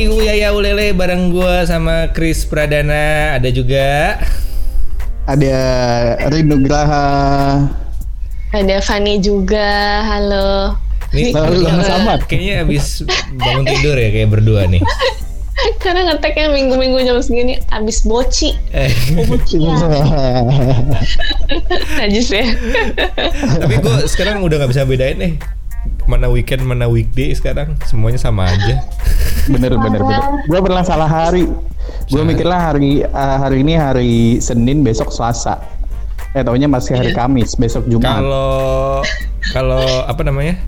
di Uyaya Ulele bareng gua sama Chris Pradana, ada juga ada Rindu Graha. Ada Fanny juga, halo. Nih, Halo, sama. kayaknya abis bangun tidur ya kayak berdua nih. Karena ngeteknya minggu-minggu jam segini abis boci. Eh, Najis ya. tapi gue sekarang udah nggak bisa bedain nih mana weekend mana weekday sekarang semuanya sama aja. bener bener bener. Gue pernah salah hari. Gue mikirlah hari eh, hari ini hari Senin, besok Selasa. Eh taunya masih hari Kamis, besok Jumat. Kalau kalau apa namanya?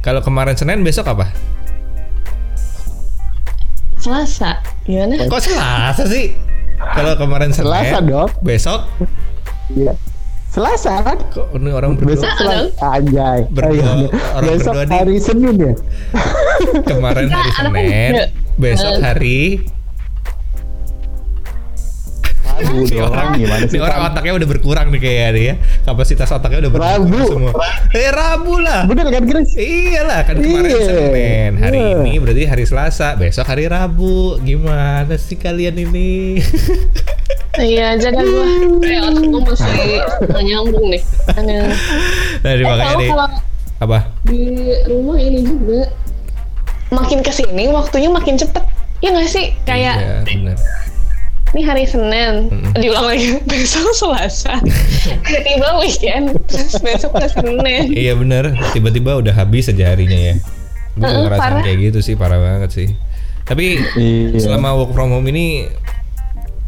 Kalau kemarin Senin besok apa? Selasa, gimana? Kok Selasa sih? Kalau kemarin Senin Selasa, Dok. besok Iya. Selasa kan? kok ini orang berdua Besok Selasa. Anjay. Berdua, Oh, iya. orang besok berdua nih. hari Senin ya. kemarin hari Senin, besok hari Aduh, Ini orang gimana sih? ini orang otaknya udah berkurang nih kayaknya nih ya. Kapasitas otaknya udah berkurang Rabu. semua. Eh Rabu lah. Bener kan Chris? Iyalah kan kemarin Iya. Senin, hari Iya. ini berarti hari Selasa, besok hari Rabu. Gimana sih kalian ini? Iya, jaga gua. Eh, otak gua masih nyambung nih. Nah, Eh, makanya nih kalau apa? di rumah ini juga makin ke sini waktunya makin cepet. Ya nggak sih? Kayak Iya, benar. Ini hari Senin, Mm-mm. diulang lagi besok Selasa, tiba-tiba weekend, terus besok ke Senin. Iya benar, tiba-tiba udah habis aja harinya ya. Gue ngerasain parah. kayak gitu sih, parah banget sih. Tapi Iya. selama work from home ini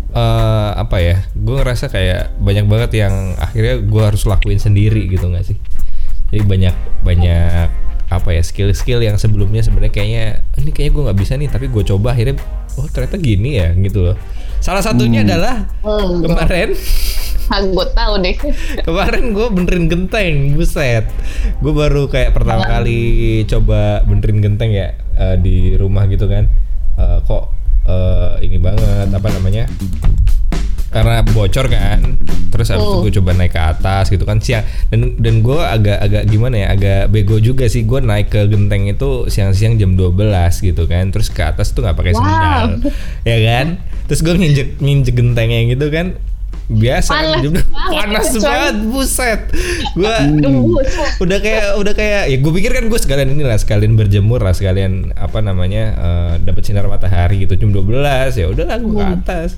eh apa ya? Gue ngerasa kayak banyak banget yang akhirnya gue harus lakuin sendiri gitu nggak sih? Jadi banyak banyak apa ya skill-skill yang sebelumnya sebenarnya kayaknya ini kayaknya gue nggak bisa nih tapi gue coba akhirnya oh ternyata gini ya gitu loh salah satunya adalah Hmm, kemarin ah, gue tahu deh. Kemarin gue benerin genteng, buset. Gue baru kayak pertama kali coba benerin genteng ya eh, di rumah gitu kan. Eh, kok eh, ini banget apa namanya? Karena bocor kan. Terus habis itu Oh. gue coba naik ke atas gitu kan siang dan dan gue agak agak gimana ya agak bego juga sih gue naik ke genteng itu siang-siang jam 12 gitu kan terus ke atas tuh nggak pakai Wow. sendal ya kan terus gue nginjek nginjek gentengnya gitu kan biasa kan, Panas jam- banget, panas banget buset gue udah kayak udah kayak ya gue pikir kan gue sekalian inilah sekalian berjemur lah sekalian apa namanya eh, dapat sinar matahari gitu jam 12 ya udahlah gue ke atas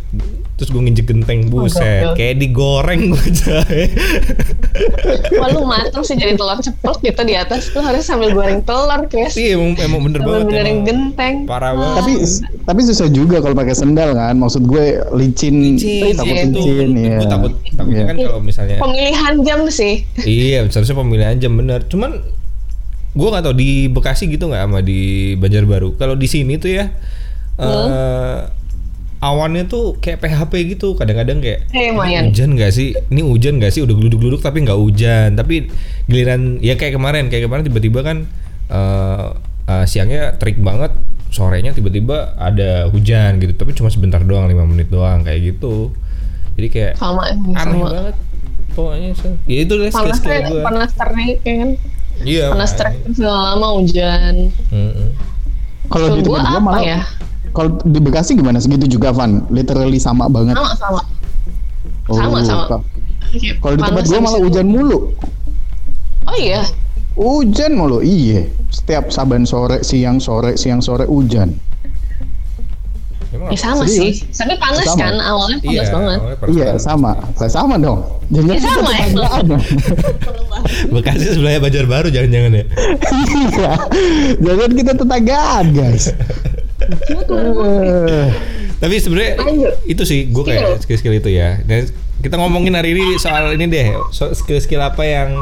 terus gue nginjek genteng buset gokil. kayak digoreng gue coy Wah lu mateng sih jadi telur ceplok gitu di atas tuh harus sambil goreng telur Chris. iya emang, emang bener Sambil banget benerin emang. genteng. parah banget Tapi tapi susah juga kalau pakai sendal kan. Maksud gue licin, Licin, takut iya, itu. licin ya. gue takut takutnya Iya. kan kalau misalnya Pemilihan jam sih. Iya, seharusnya pemilihan jam bener. Cuman gua nggak tahu di Bekasi gitu nggak sama di Banjarbaru. Kalau di sini tuh ya eh awannya tuh kayak PHP gitu. Kadang-kadang kayak Eh, "Ini lumayan. hujan nggak sih? Ini hujan nggak sih? Udah geluduk-geluduk tapi nggak hujan. Tapi giliran ya kayak kemarin, kayak kemarin tiba-tiba kan eh eh, siangnya terik banget, sorenya tiba-tiba ada hujan gitu. Tapi cuma sebentar doang, lima menit doang kayak gitu. Jadi kayak Sama aneh sama. banget pokoknya so. ya itu deh Panas gue panas terik ya kan. iya Panas terik makanya. terus nggak lama hujan. Kalau di Kalau gua gue apa malah ya? Kalau di Bekasi gimana segitu juga Van? Literally sama banget. Sama sama. Oh, sama, sama. Kalau kalau di tempat gue malah hujan mulu. Oh iya. Hujan mulu, iya. Setiap saban sore, siang sore, siang sore hujan. Emang Ya sama Serius? sih. Tapi panas Sama. kan awalnya panas iya banget. awalnya panas Iya, sama. Lah, sama dong. Jadi Ya, sama, emang. Bekasi sebelahnya Banjarbaru jangan-jangan ya Iya. Jangan kita tetanggaan, guys. Eh, tapi sebenarnya itu sih gue kayak skill. skill itu ya. Dan kita ngomongin hari ini soal ini deh skill skill apa yang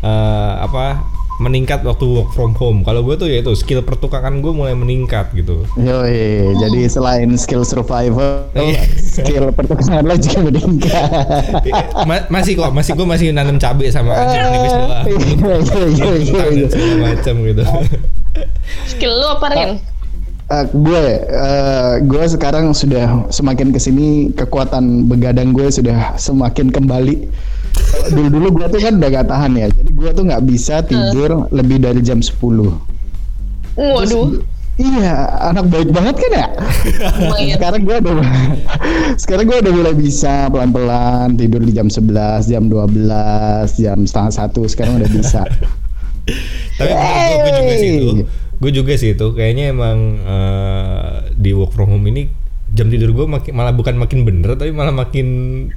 eh, apa meningkat waktu work from home. Kalau gue tuh ya itu skill pertukangan gue mulai meningkat gitu. Yoi, jadi selain skill survival, Iya. skill pertukaran lo juga meningkat. Ma- masih kok masih gue masih nanam cabai sama anjing nipis doang Iya, iya, iya, iya, iya. segala macam gitu. Skill lu apa Rin? Eh, gue, eh, gue sekarang sudah semakin ke sini kekuatan begadang gue sudah semakin kembali. Dulu dulu gue tuh kan udah gak tahan ya, jadi gue tuh nggak bisa tidur lebih dari jam 10 Waduh. Iya, anak baik banget kan ya? Sekarang gue udah sekarang gue udah mulai bisa pelan-pelan tidur di jam 11, jam 12, jam setengah satu sekarang udah bisa. Tapi gue juga sih itu. Gue juga sih itu. Kayaknya emang eh, di work from home ini jam tidur gue makin malah bukan makin bener tapi malah makin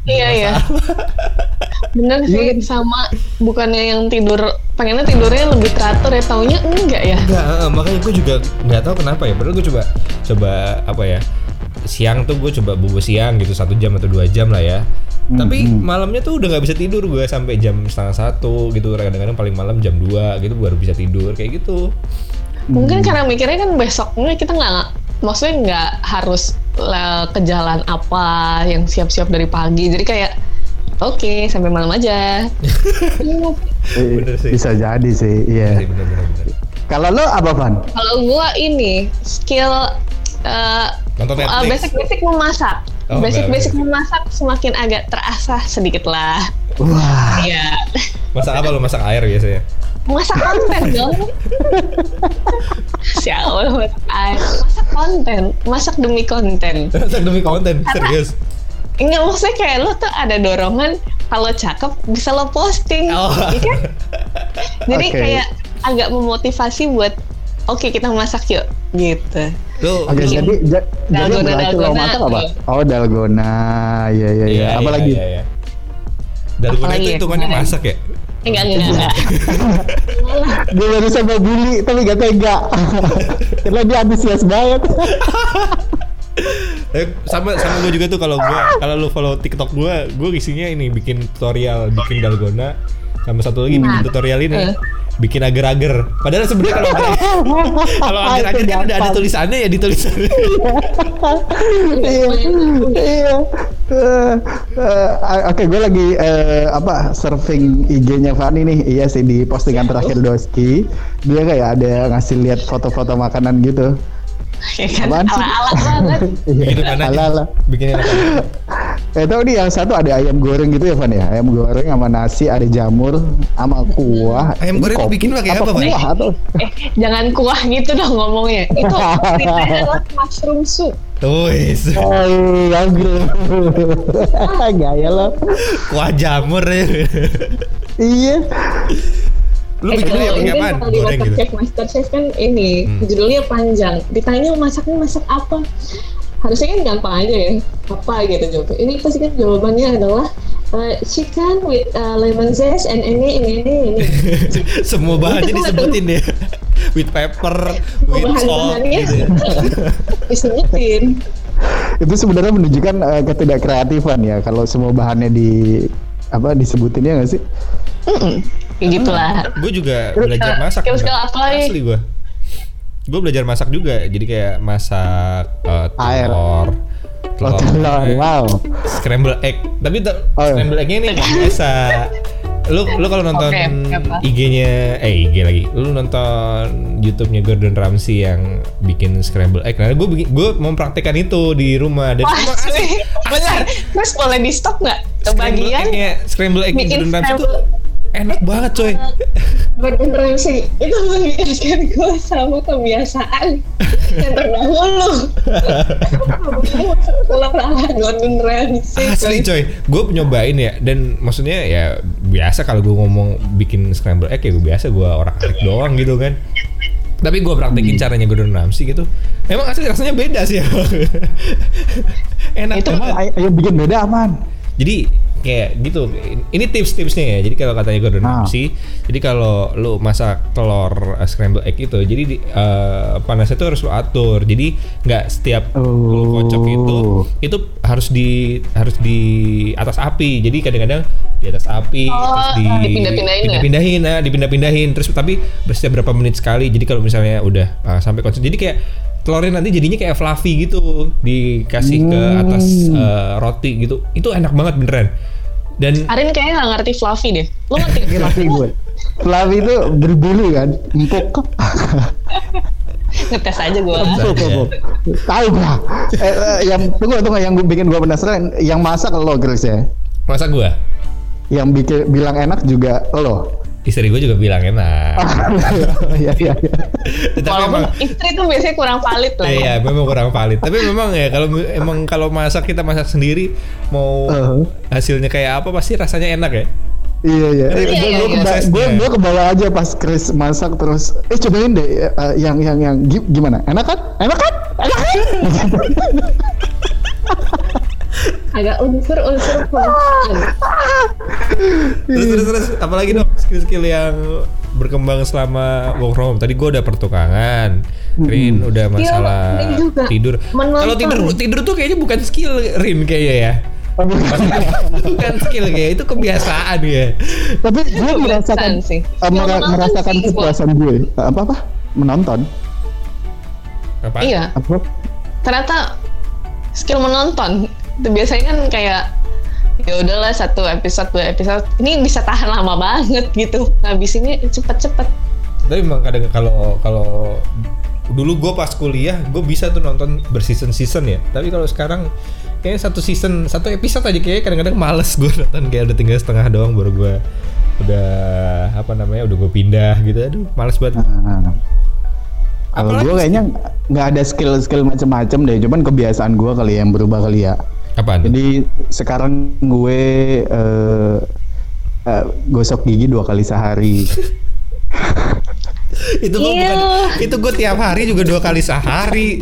Iya iya. Bener Iya. sih sama bukannya yang tidur pengennya tidurnya lebih teratur ya taunya enggak ya. Enggak, makanya gue juga nggak tahu kenapa ya. Padahal gue coba coba apa ya siang tuh gue coba bobo siang gitu satu jam atau dua jam lah ya. Tapi malamnya tuh udah nggak bisa tidur gue sampai jam setengah satu gitu. Kadang-kadang paling malam jam 2 gitu baru bisa tidur kayak gitu. Mungkin karena mikirnya kan besoknya kita nggak maksudnya nggak harus le- ke jalan apa yang siap-siap dari pagi. Jadi kayak oke sampai malam aja. Iya. Eh, sih. Bisa jadi sih, iya. Iya. Kalau lo apa Van? Kalau gua ini skill uh, uh, basic-basic memasak. Oh, Basic-basic memasak semakin agak terasah sedikit lah. Wah, Iya. Masak apa lu masak air biasanya? Masak konten dong. Siapa masak air? Masak konten. Masak demi konten. Masak demi konten, serius. Enggak maksudnya kayak lo tuh ada dorongan kalau cakep bisa lo posting. Oh. Iya kan? Jadi Oke. kayak agak memotivasi buat oke kita masak yuk gitu. Lu Oke, Bikin jadi ja- jadi dalgona- lo dalgona. masak apa? Oh, dalgona. Iya, iya, iya. Apalagi? Iya, iya. Dalgona Apalagi itu ya hitungannya masak ya? Enggak, enggak, enggak. Dia baru sama bully tapi gak tega. Karena dia antusias banget. Eh, sama sama gue juga tuh kalau gue kalau lu follow TikTok gue, gue isinya ini bikin tutorial bikin dalgona sama satu lagi bikin Nah, tutorial ini eh. Bikin agar-agar. Padahal sebenarnya kalau kalau agar-agar kan udah ada tulisannya ya di tulisannya. iya iya Eh, eh, oke gue lagi eh, apa surfing IG-nya Fani nih iya sih di postingan terakhir Doski dia kayak ada ngasih lihat foto-foto makanan gitu Ya kan ala-ala banget. Bikin apa aja? ala-ala Bikin apa? Eh tau nih yang satu ada ayam goreng gitu ya Van ya ayam goreng sama nasi ada jamur sama kuah Ayam goreng kopi bikin pakai apa, Van? kuah atau Eh, jangan kuah gitu dong ngomongnya. Itu adalah mushroom soup. Wis, Oh, iya, gaya lo. kuah jamur ya. Iya. Lu eh, bikinnya pakai ini apaan? kalau di Goreng gitu. Masterchef, Masterchef kan ini Hmm. judulnya panjang. Ditanya masaknya masak apa? Harusnya kan gampang aja ya. Apa gitu jawabnya. Ini pasti kan jawabannya adalah uh, chicken with uh, lemon zest and ini ini ini ini. Semua bahannya disebutin ya. With pepper, with salt Bahan-bahannya gitu. ya. disebutin. Itu sebenarnya menunjukkan eh, ketidakkreatifan ya kalau semua bahannya di apa disebutin ya nggak sih? Kayak gitulah. Gue juga belajar masak. Skill-skill Bang. apa lagi? Asli gue. Gue belajar masak juga. Jadi kayak masak eh, Air. telur. Oh, telur, wow. Scramble egg. Tapi Oh, iya. scramble egg-nya ini biasa. Lu lu kalau nonton Oke, apa? IG-nya eh IG lagi. Lu nonton YouTube-nya Gordon Ramsay yang bikin scramble egg. Nah, gue gue mau praktekkan itu di rumah dan Wah, emang asli. cuy. Bener. Terus boleh di stop nggak? Kebagian Scramble egg scramble egg bikin Gordon Ramsay tuh enak banget coy. Ramsay itu mengingatkan gue sama kebiasaan yang terdahulu. Kalau Ramsay. Asli coy, gue nyobain ya dan maksudnya ya biasa kalau gue ngomong bikin scramble egg ya gue biasa gue orang alik doang gitu kan. Tapi gue praktekin caranya Gordon Ramsay gitu. Emang asli rasanya beda sih. Enak Itu banget. Emang ay- ayam bikin beda aman. Jadi kayak gitu. Ini tips-tipsnya ya. Jadi kalau katanya Gordon Ah. Ramsay, jadi kalau lu masak telur uh, scramble egg itu, jadi di, uh, panasnya tuh harus lu atur. Jadi nggak setiap lu kocok itu Oh. itu harus di harus di atas api. Jadi kadang-kadang di atas api Oh, terus di dipindah-pindahin ya? pindah-pindahin, nah, dipindah-pindahin terus tapi setiap berapa menit sekali. Jadi kalau misalnya udah uh, sampai konsisten, jadi kayak telurnya nanti jadinya kayak fluffy gitu dikasih ke atas uh, roti gitu. Itu enak banget beneran. Dan Arin kayaknya nggak ngerti fluffy deh. Lo ngerti Ngerti fluffy? gue. Flavi itu berbulu kan, empuk. Ngetes aja gue. Empuk, empuk. Tahu gua. Eh, eh, yang tunggu tunggu yang bikin gua penasaran, yang masak lo Chris ya. masa gua Yang bikin bilang enak juga lo. Istri gue juga bilang enak. Iya iya. iya. Tapi emang istri tuh biasanya kurang valid lah. ya. Iya, memang kurang valid. Tapi memang ya kalau emang kalau masak kita masak sendiri mau Uh-huh. hasilnya kayak apa pasti rasanya enak ya. Iya iya. Iya, Gue iya, gue iya. gue gue kebawa aja pas Chris masak terus. Eh cobain deh eh, yang yang yang gi- gimana? Enak kan? Enak kan? Enak kan? Agak unsur-unsur. Terus terus terus apalagi dong skill-skill yang berkembang selama work from home. Tadi gue udah pertukangan, Rin udah masalah juga. tidur. Kalau tidur tidur tuh kayaknya bukan skill Rin kayaknya ya. bukan skill kayak itu kebiasaan ya. Tapi gue merasakan Kebiasaan sih. eh, mera- Menonton merasakan kepuasan gue. Apa apa? Menonton. Apa? Iya, Apa? ternyata skill menonton itu biasanya kan kayak ya udahlah satu episode dua episode ini bisa tahan lama banget gitu ngabisinnya cepet-cepet Tapi memang kadang kalau kalau dulu gue pas kuliah gue bisa tuh nonton berseason season ya. Tapi kalau sekarang kayaknya satu season satu episode aja kayak kadang-kadang males gue nonton kayak udah tinggal setengah doang baru gue udah apa namanya udah gue pindah gitu. Aduh males banget. Nah, kalau gue kayaknya nggak ada skill-skill macam-macam deh, cuman kebiasaan gue kali yang berubah kali ya. Apaan? Jadi sekarang gue eh, eh, gosok gigi dua kali sehari. itu gue Iya. bukan itu gue tiap hari juga dua kali sehari.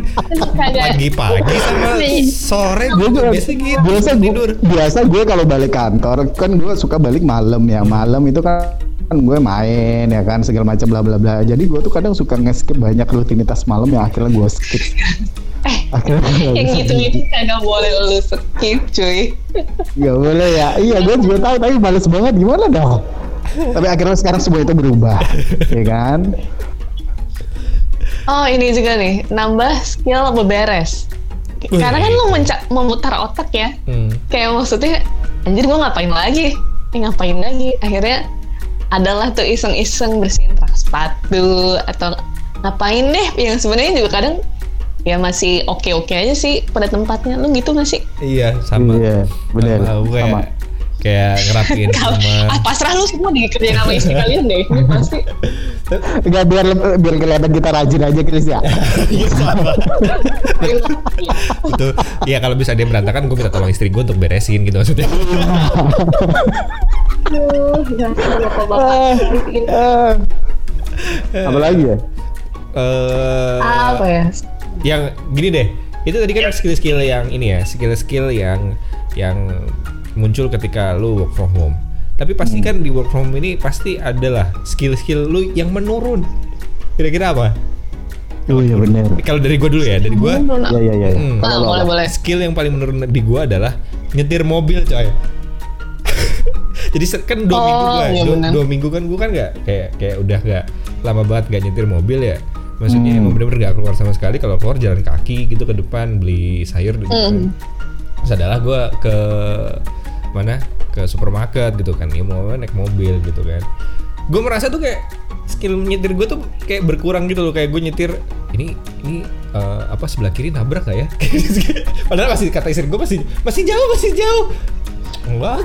Pagi-pagi sama sore gue biasa gitu biasa gue, tidur. biasa gue kalau balik kantor kan gue suka balik malam ya. Malam itu kan kan gue main ya kan segala macam bla bla bla. Jadi gue tuh kadang suka nge-skip banyak rutinitas malam yang akhirnya gue skip eh akhirnya nggak yang bisa gitu-gitu kagak boleh lu skip cuy Gak boleh ya. Iya, gue juga tahu tapi males banget gimana dong. tapi akhirnya sekarang semua itu berubah, ya kan? oh ini juga nih nambah skill beberes Wih. karena kan lu memutar otak ya Hmm. kayak maksudnya anjir gue ngapain lagi eh, ngapain lagi akhirnya adalah tuh iseng-iseng bersihin rak sepatu atau ngapain deh yang sebenarnya juga kadang ya masih oke-oke aja sih pada tempatnya lu gitu gak sih iya sama Iya, bener. Sama gue Sama. kayak ngerapiin Kalau rumah ah, pasrah lu semua dikerjain sama istri kalian deh ini pasti Enggak biar biar kelihatan kita rajin aja Chris ya. Iya, sama. itu ya kalau bisa dia berantakan gue minta tolong istri gue untuk beresin gitu maksudnya Eh, apa lagi ya? eh apa ya yang gini deh itu tadi kan skill-skill yang ini ya skill-skill yang yang muncul ketika lu work from home. Tapi pasti kan di work from home ini pasti adalah skill-skill lu yang menurun. Kira-kira apa? Oh iya bener. kalau dari gue dulu ya dari gue Iya iya iya. Hmm. Ah, boleh boleh skill yang paling menurun di gue adalah nyetir mobil coy. Jadi kan dua Oh, minggu gua, iya dua, benar. dua minggu kan gue kan nggak kayak kayak udah nggak lama banget nggak nyetir mobil ya maksudnya Hmm. emang bener-bener nggak keluar sama sekali kalau keluar jalan kaki gitu ke depan beli sayur gitu kan. Hmm. terus adalah gue ke mana ke supermarket gitu kan ya mau naik mobil gitu kan gue merasa tuh kayak skill nyetir gue tuh kayak berkurang gitu loh kayak gue nyetir ini ini eh, apa sebelah kiri nabrak gak ya padahal masih kata istri gue masih masih jauh masih jauh enggak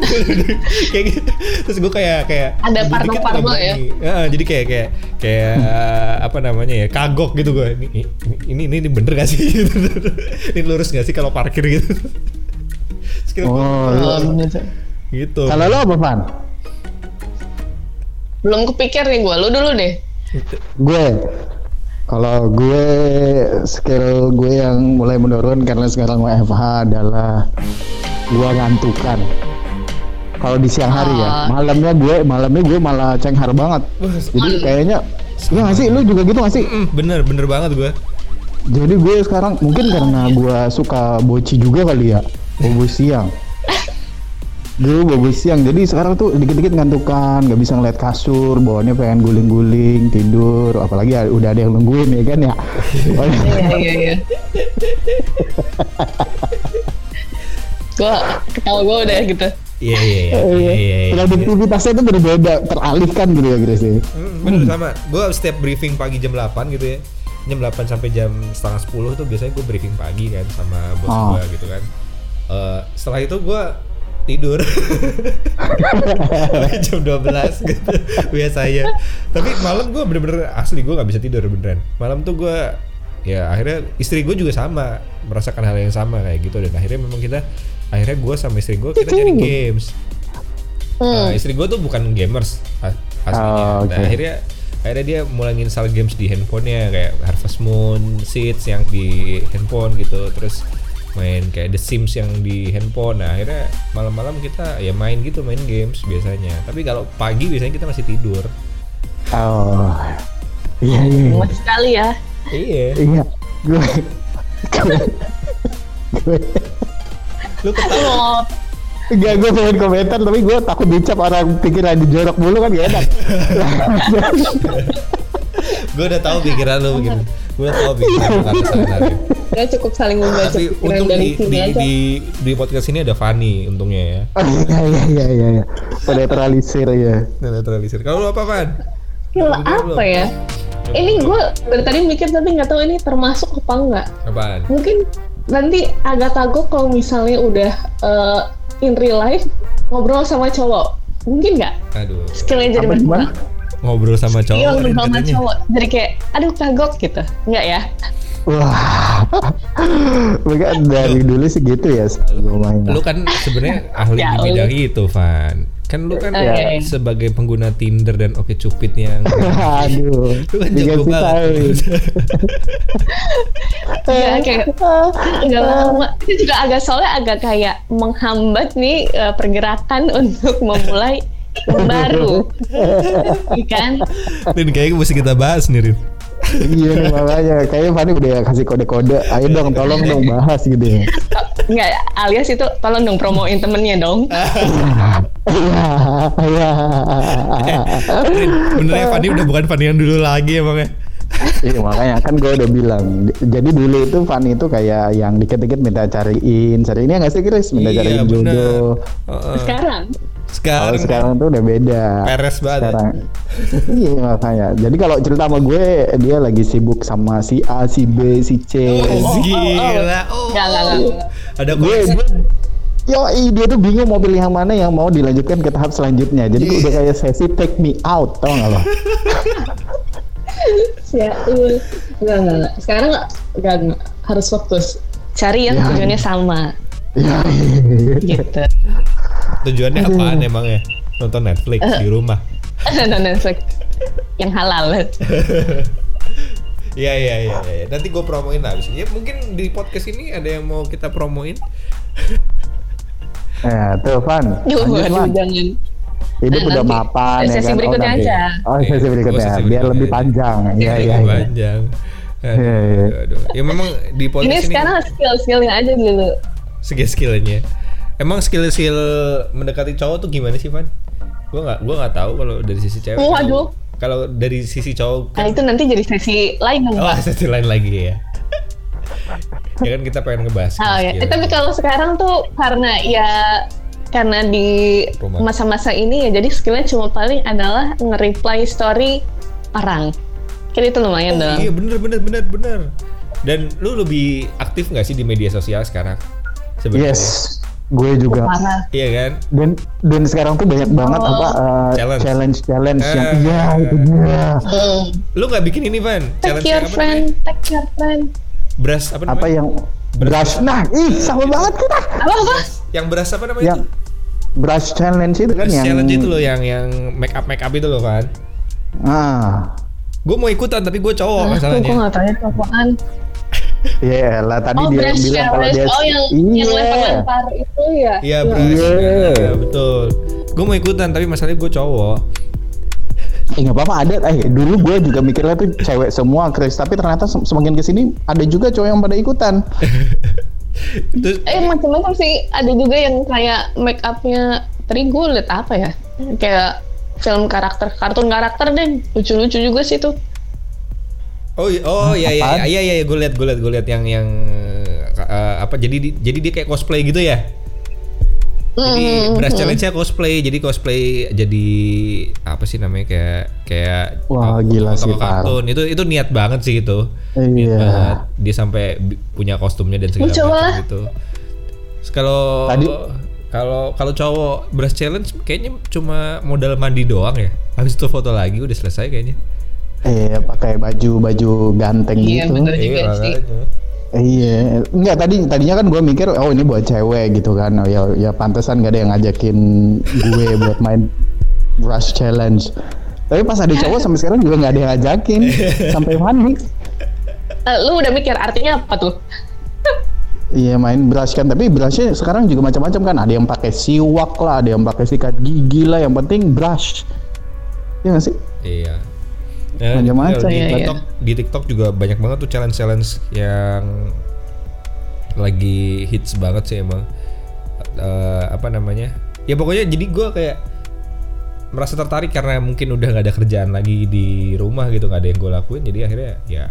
kayak gitu terus gue kayak kayak Ada dikit nggak parno-parno ya? Ya, jadi kayak kayak kayak eh, apa namanya ya kagok gitu gue ini ini ini, ini bener gak sih ini lurus gak sih kalau parkir gitu gua Oh, Oh, lu- bener tuh. gitu kalau lo apa Van? belum kepikir nih gue lu dulu deh Gue kalau gue skill gue yang mulai menurun karena sekarang WFH adalah gue ngantukan. Kalau di siang hari ya, Ah. malamnya gue malamnya gue malah cenghar banget. Jadi kayaknya Iya nggak sih, lu juga gitu nggak sih? Bener bener banget gue Jadi gue sekarang mungkin karena gue suka boci juga kali ya, bobo siang. Dulu bobo siang, jadi sekarang tuh dikit-dikit ngantukan, nggak bisa ngeliat kasur, bawaannya pengen guling-guling, tidur, apalagi ya udah ada yang nungguin ya kan ya. iya iya iya gue ketawa gue udah gitu iya iya iya iya iya iya. Produktivitasnya itu berbeda, teralihkan gitu ya Grace. ya. Mm, bener sama gue setiap briefing pagi jam 8 gitu ya jam 8 sampai jam setengah 10 tuh biasanya gue briefing pagi kan sama bos Oh. gue gitu kan Eh, setelah itu gue tidur jam 12 gitu biasanya tapi malam gue bener-bener asli gue nggak bisa tidur beneran malam tuh gue ya akhirnya istri gue juga sama merasakan hal yang sama kayak gitu dan akhirnya memang kita akhirnya gue sama istri gue kita cari games Nah, istri gue tuh bukan gamers aslinya. Oh, Nah, oke. akhirnya akhirnya dia mulai install games di handphonenya kayak Harvest Moon, Seeds yang di handphone gitu, terus main kayak The Sims yang di handphone. Nah, akhirnya malam-malam kita ya main gitu, main games biasanya. Tapi kalau pagi biasanya kita masih tidur. Oh. Iya iya. iya. Muat sekali ya. Iya. Iya. Gue Lu ketawa. Enggak, gue pengen komentar tapi gue takut dicap orang pikiran dijorok mulu kan gak enak. gue udah tahu pikiran lu gitu. Gue udah tahu pikiran lu kan sana. kita cukup saling membaca Tapi pikiran untung dari di, sini di, aja. di, di podcast ini ada Fanny untungnya ya. Oh, iya iya iya iya. iya. Penetralisir ya. Netralisir. Kalau lu apa, Fan? Belum. apa ya? Ini gue dari tadi mikir tapi nggak tahu ini termasuk apa enggak. Apaan? Mungkin nanti agak takut kalau misalnya udah eh, in real life ngobrol sama cowok. Mungkin nggak? Aduh. Skillnya jadi berkurang. Ngobrol sama cowok. Iya ngobrol sama katanya. cowok. Jadi kayak, aduh kagok gitu. Enggak ya? Wah. Mereka dari dulu sih gitu ya selalu main. Lu kan sebenarnya ahli Ya, di bidang itu, Van. Kan lu kan Oke. sebagai pengguna Tinder dan Oke Cupid yang Aduh. lu kan jago banget. tahu. Iya kayak agak lama. Itu juga agak soalnya agak kayak menghambat nih eh, pergerakan untuk memulai baru. Iya kan? Dan kayaknya mesti kita bahas nih, Rin. Iya nih makanya kayaknya Fanny udah kasih kode-kode. Ayo dong tolong dong bahas gitu ya. Enggak, alias itu tolong dong promoin temennya dong. Iya, iya. Rin, benernya Fanny udah bukan Fanny yang dulu lagi emangnya. Iya makanya kan gue udah bilang. Jadi dulu itu Fanny itu kayak yang dikit-dikit minta cariin, cariinnya nggak sih Chris? Minta Iya, cariin bener. jodoh. Heeh. Sekarang Kalau Sekarang, sekarang tuh udah beda. peres banget. Sekarang. iya makanya. Jadi kalau cerita sama gue dia lagi sibuk sama si A, si B, si C. Oh, gila. Oh. Enggak, enggak, enggak, enggak. Ada gue gue Yo, dia tuh bingung mau pilih yang mana yang mau dilanjutkan ke tahap selanjutnya. Jadi Iya. udah kayak sesi take me out, tau gak lo? ya, iya. enggak, enggak, enggak. Sekarang enggak, enggak, harus fokus. Cari yang Ya. tujuannya sama Iya, iya, iya. gitu. Tujuannya apaan emangnya? Nonton Netflix di rumah. Nonton Netflix yang halal. Iya iya iya iya. Nanti gue promoin lah abis ini. Ya mungkin di podcast ini ada yang mau kita promoin. Nah, tuh Van. Jangan. Hidup Eh, udah nanti. mapan Eh, ya sesi kan. berikutnya nanti. aja. Oh, sesi Iya, berikutnya. oh, sesi Biar berikutnya lebih aja. panjang. Iya, Lebih iya, iya. Panjang. Aduh, Iya, iya. aduh. Ya memang di podcast Ini ini, sekarang skill-skillnya aja dulu. skill-skillnya. Emang skill-skill mendekati cowok tuh gimana sih, Van? Gue nggak gue nggak tahu kalau dari sisi cewek. Waduh. Kalau dari sisi cowok Nah kan, itu nanti jadi sesi lain oh sisi lain lagi ya. Ya kan kita pengen ngebahas. Oh ya. Eh, tapi kalau sekarang tuh karena ya karena di masa-masa ini ya jadi skillnya cuma paling adalah nge-reply story orang. Kan itu lumayan Oh, dong. iya bener bener bener bener. Dan lu lebih aktif nggak sih di media sosial sekarang? Sebenarnya. Yes. Gue juga. Parah. Iya kan? Dan dan sekarang tuh banyak banget Oh. apa uh, Challenge. challenge challenge yang Eh. iya itu dia. Hmm. Lu nggak bikin ini Van? Take Challenge your yang apa friend, namanya? take your friend. Beras apa namanya? Apa yang brush nah, ih sama banget kita. Apa apa? Yang beras apa namanya Yang itu? brush challenge itu kan Beras yang challenge itu loh yang yang make up make up itu loh Van. Ah. Gue mau ikutan tapi gue cowok Ah, Aku masalahnya. nggak tahu itu apaan. Iya lah tadi Oh, dia brush bilang kalau dia Oh, yang iya. yang lempar-lempar itu ya. Iya Ya. beras. Iya. Iya, betul. Gue mau ikutan tapi masalahnya gue cowok. Eh nggak apa-apa ada. Eh dulu gue juga mikirnya tuh cewek semua Chris, tapi ternyata sem- semakin ke sini ada juga cowok yang pada ikutan. Terus Eh macam-macam sih. Ada juga yang kayak make upnya tadi gue liat apa ya? Kayak film karakter, kartun karakter deh. Lucu-lucu juga sih tuh. Oh iya, oh iya iya apaan? iya iya iya gue liat gue liat gue liat yang yang eh, apa jadi di- jadi dia kayak cosplay gitu ya. Jadi Hmm, beras challenge-nya cosplay, jadi cosplay jadi apa sih namanya kayak kayak Wah, gila sih, kartun. Itu itu niat banget sih itu. Niat Iya. banget. Dia sampai punya kostumnya dan segala macam gitu. Kalau Tadi- Kalau kalau cowok brush challenge kayaknya cuma modal mandi doang ya. Habis itu foto lagi udah selesai kayaknya. Eh pakai baju baju ganteng Iya, gitu. bener. juga sih. makanya. Iya, enggak tadi tadinya kan gue mikir oh ini buat cewek gitu kan. Oh, ya ya pantesan gak ada yang ngajakin gue buat main brush challenge. Tapi pas ada cowok sampai sekarang juga nggak ada yang ngajakin sampai mana? Eh, lu udah mikir artinya apa tuh? Iya main brush kan, tapi brushnya sekarang juga macam-macam kan. Ada yang pakai siwak lah, ada yang pakai sikat gigi lah. Yang penting brush. Iya nggak sih? Iya. Ya, Macam-macam. di, iya. TikTok, di TikTok juga banyak banget tuh challenge-challenge yang lagi hits banget sih emang. Eh, apa namanya? Ya pokoknya jadi gua kayak merasa tertarik karena mungkin udah nggak ada kerjaan lagi di rumah gitu nggak ada yang gue lakuin jadi akhirnya ya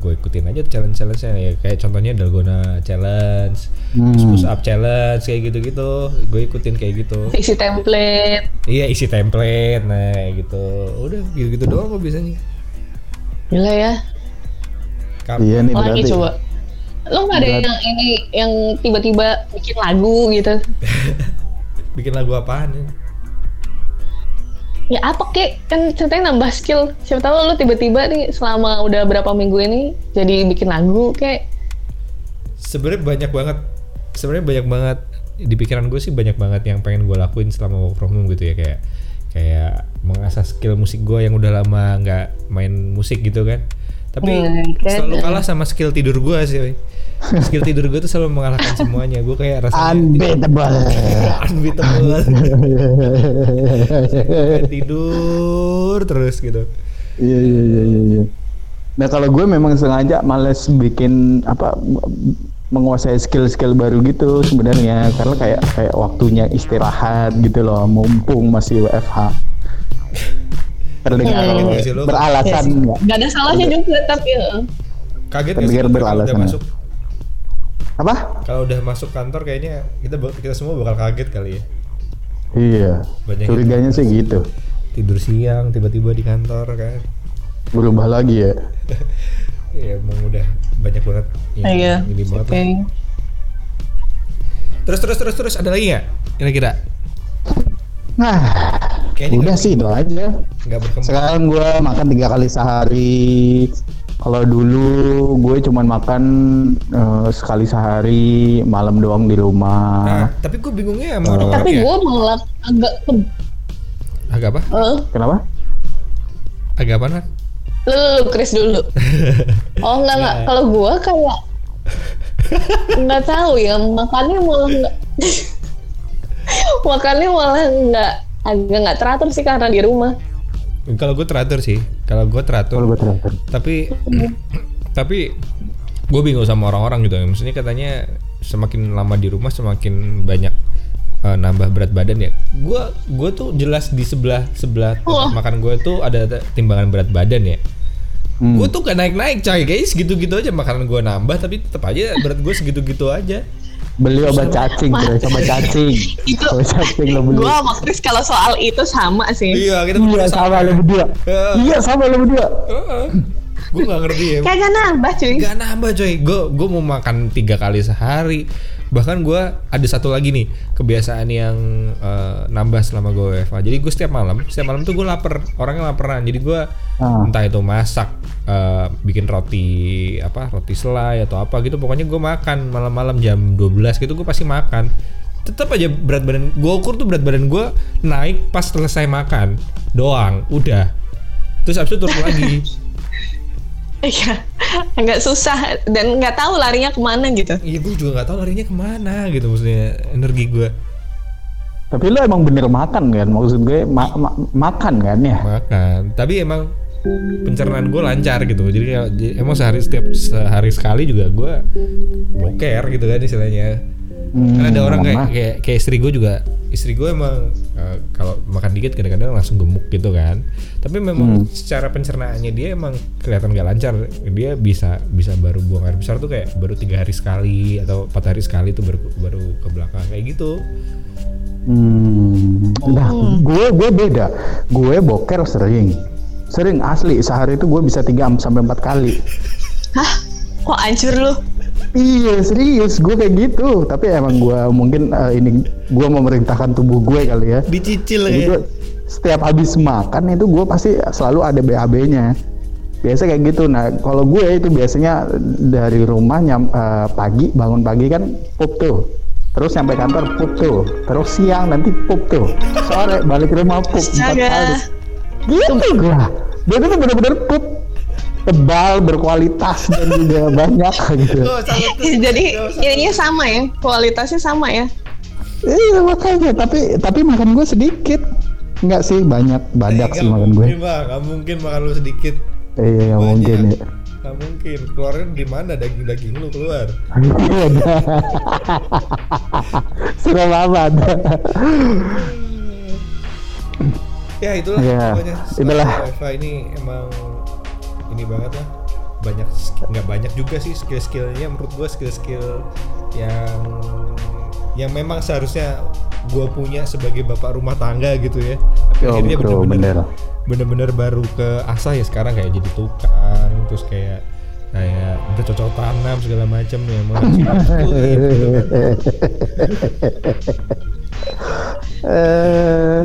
gue ikutin aja challenge challenge nya ya kayak contohnya dalgona challenge Hmm. push up challenge kayak gitu gitu gue ikutin kayak gitu Isi template. iya isi template nah gitu udah gitu gitu doang kok biasanya Gila ya. Kap- Iya nih Lagi berarti. coba. Lo nggak ada Berat. yang ini yang tiba-tiba bikin lagu gitu? bikin lagu apaan ya? Ya apa kek? Kan ceritanya nambah skill. Siapa tahu lo tiba-tiba nih selama udah berapa minggu ini jadi bikin lagu kek. sebenarnya banyak banget sebenarnya banyak banget di pikiran gue sih banyak banget yang pengen gue lakuin selama work from home gitu ya kayak kayak mengasah skill musik gue yang udah lama nggak main musik gitu kan tapi Hmm, selalu kalah sama skill tidur gue sih. Skill tidur gue tuh selalu mengalahkan semuanya gue kayak rasanya Unbeatable. unbeatable tidur terus gitu Iya iya iya iya. iya. Nah kalau gue memang sengaja males bikin apa menguasai skill-skill baru gitu sebenarnya karena kayak kayak waktunya istirahat gitu loh mumpung masih WFH. Terdengar Hmm. Beralasan Ya nggak? Gak ada salahnya juga tapi eh, kaget Terdengar udah beralasan. masuk Apa? kalau udah masuk kantor kayaknya kita kita semua bakal kaget kali ya Iya. Banyak Curiganya sih gitu. tidur siang tiba-tiba di kantor kan Berubah lagi ya. ya emang udah banyak banget yang iya. ini banget Oke. lah. terus terus terus terus ada lagi nggak kira-kira Nah, Kayaknya udah sih itu aja. nggak berkembang Sekarang gue makan tiga kali sehari. Kalau dulu gue cuman makan eh, sekali sehari malam doang di nah rumah. tapi gue bingungnya sama orang-orang Tapi ya gue malah agak ke, agak apa eh, Kenapa? agak apa kan lu, lu, lu, Chris dulu. Oh enggak enggak. Nah. Kalau gue kayak nggak tahu ya makannya malah nggak makannya malah nggak agak nggak teratur sih karena di rumah. Kalau gue teratur sih kalau gue teratur. Kalau gue teratur. tapi tapi gue bingung sama orang-orang gitu. Maksudnya katanya semakin lama di rumah semakin banyak eh, nambah berat badan ya. Gue gue tuh jelas di sebelah sebelah tempat makan gue tuh ada timbangan berat badan ya. Hmm. gue tuh gak naik-naik coy. Guys gitu-gitu aja makanan gue nambah tapi tetap aja berat gue segitu-gitu aja Beli obat cacing, bro. Obat cacing. Itu- Obat cacing lo beli. Gue sama Chris kalau soal itu sama sih. iya kita Iya sama lo berdua. Heeh. Iya sama lo berdua. gue gak ngerti ya Kagak nambah cuy. Gak nambah coy, gue gue mau makan tiga kali sehari. Bahkan gue ada satu lagi nih kebiasaan yang eh, nambah selama gue WFH. Jadi gue setiap malam, setiap malam tuh gue lapar, orangnya laparan. Jadi gue Ah. entah itu masak, eh, bikin roti apa, roti selai atau apa gitu. Pokoknya gue makan malam-malam jam 12 gitu gue pasti makan. Tetap aja berat badan gue ukur tuh berat badan gue naik pas selesai makan doang, udah. Terus abis itu turun lagi. Iya, agak susah dan nggak tahu larinya ke mana gitu. Iya gue juga nggak tahu larinya ke mana gitu maksudnya energi gue Tapi lo emang bener makan kan? Maksud gue ma- ma- makan kan ya? makan. Tapi emang pencernaan gue lancar gitu. Jadi emang sehari setiap sehari sekali juga gue boker gitu kan istilahnya. Hmm, Karena ada orang kayak kayak, kayak istri gue juga istri gue emang eh, kalau makan dikit kadang-kadang langsung gemuk gitu kan. Tapi memang Hmm. secara pencernaannya dia emang kelihatan gak lancar. Dia bisa bisa baru buang air besar tuh kayak baru tiga hari sekali atau empat hari sekali tuh baru baru ke belakang kayak gitu. Hmm. Nah, gue gue beda. Gue boker sering. Sering asli sehari itu gue bisa 3 sampai 4 kali. Hah? Kok hancur lu? Iya serius, gue kayak gitu. Tapi emang gue mungkin eh, ini gue memerintahkan tubuh gue kali ya. Dicicil Jadi ya. gua setiap habis makan itu gue pasti selalu ada BAB-nya. Biasa kayak gitu. Nah kalau gue itu biasanya dari rumah nyam, eh, pagi bangun pagi kan pup tuh. Terus sampai kantor pup tuh. Terus siang nanti pup tuh. Sore balik ke rumah pup empat Astaga. kali. Gitu gue. Dia tuh bener-bener pup tebal berkualitas dan juga banyak gitu. Oh. Jadi Nggak ininya sama ya, kualitasnya sama ya. Iya makanya tapi tapi makan gue sedikit. Enggak sih banyak badak Eh, sih nggak makan gue. Nggak mungkin makan lu sedikit. Iya nggak mungkin ya. Nggak mungkin. Keluarnya di mana daging-daging lu keluar? Serem amat. Ya itulah Ya, pokoknya. itulah. Wifi ini emang ini banget lah. Banyak nggak banyak juga sih skill-skillnya menurut gua skill-skill yang yang memang seharusnya gua punya sebagai bapak rumah tangga gitu ya. Tapi Yo, akhirnya bener-bener bener. bener-bener baru ke asah ya sekarang kayak jadi tukang terus kayak kayak bercocok tanam segala macam ya mau Eh,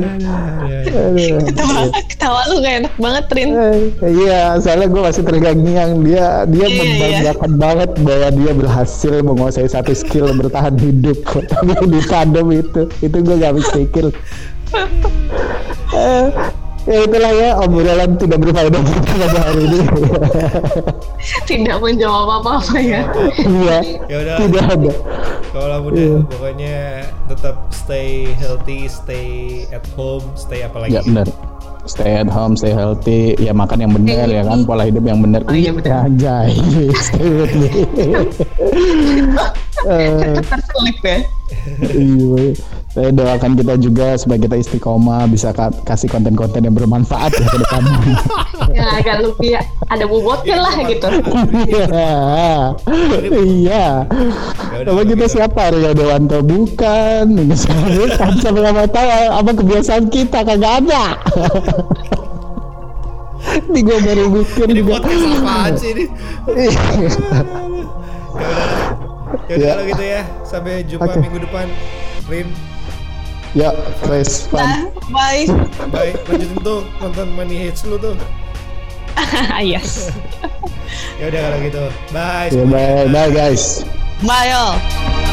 aduh. Ketawa, ketawa lu gak enak banget, Rin. Eh, Iya, soalnya gue masih terngiang-ngiang dia dia Iya, membanggakan banget bahwa dia berhasil menguasai satu skill bertahan hidup. Tapi di tandem itu, itu gue gak habis pikir. Eh, ya itulah ya obrolan tidak berfaedah kita pada hari ini. Tidak menjawab apa-apa ya. Iya, Ya udah. tidak ada. Kalau lah udah Iya. pokoknya tetap stay healthy, stay at home, stay apa lagi? Ya benar. Stay at home, stay healthy, ya makan yang benar ya kan, pola hidup yang benar. Oh, iya, benar. Anjay, stay with me. Eh, Terselip ya. Iya, saya doakan kita juga supaya kita istiqomah bisa ka- kasih konten-konten yang bermanfaat ya ke depan. Yang agak lebih ada bobotnya lah gitu. Iya, iya. Ya kalau kita siapa Rio Dewanto bukan? Ini bukan? Sampai nggak tahu apa kebiasaan kita kagak ada. Ini gue baru mikir Ini juga. podcast apaan sih ini? Ya udah. Ya Ya. kalau gitu ya. Sampai jumpa minggu depan. Rin, ya, Chris, fun. Nah, bye. bye. Lanjutin tuh nonton Money Hits lu tuh. yes. Ya udah kalau gitu. Bye. Ya, semuanya. bye, bye guys. Bye, all.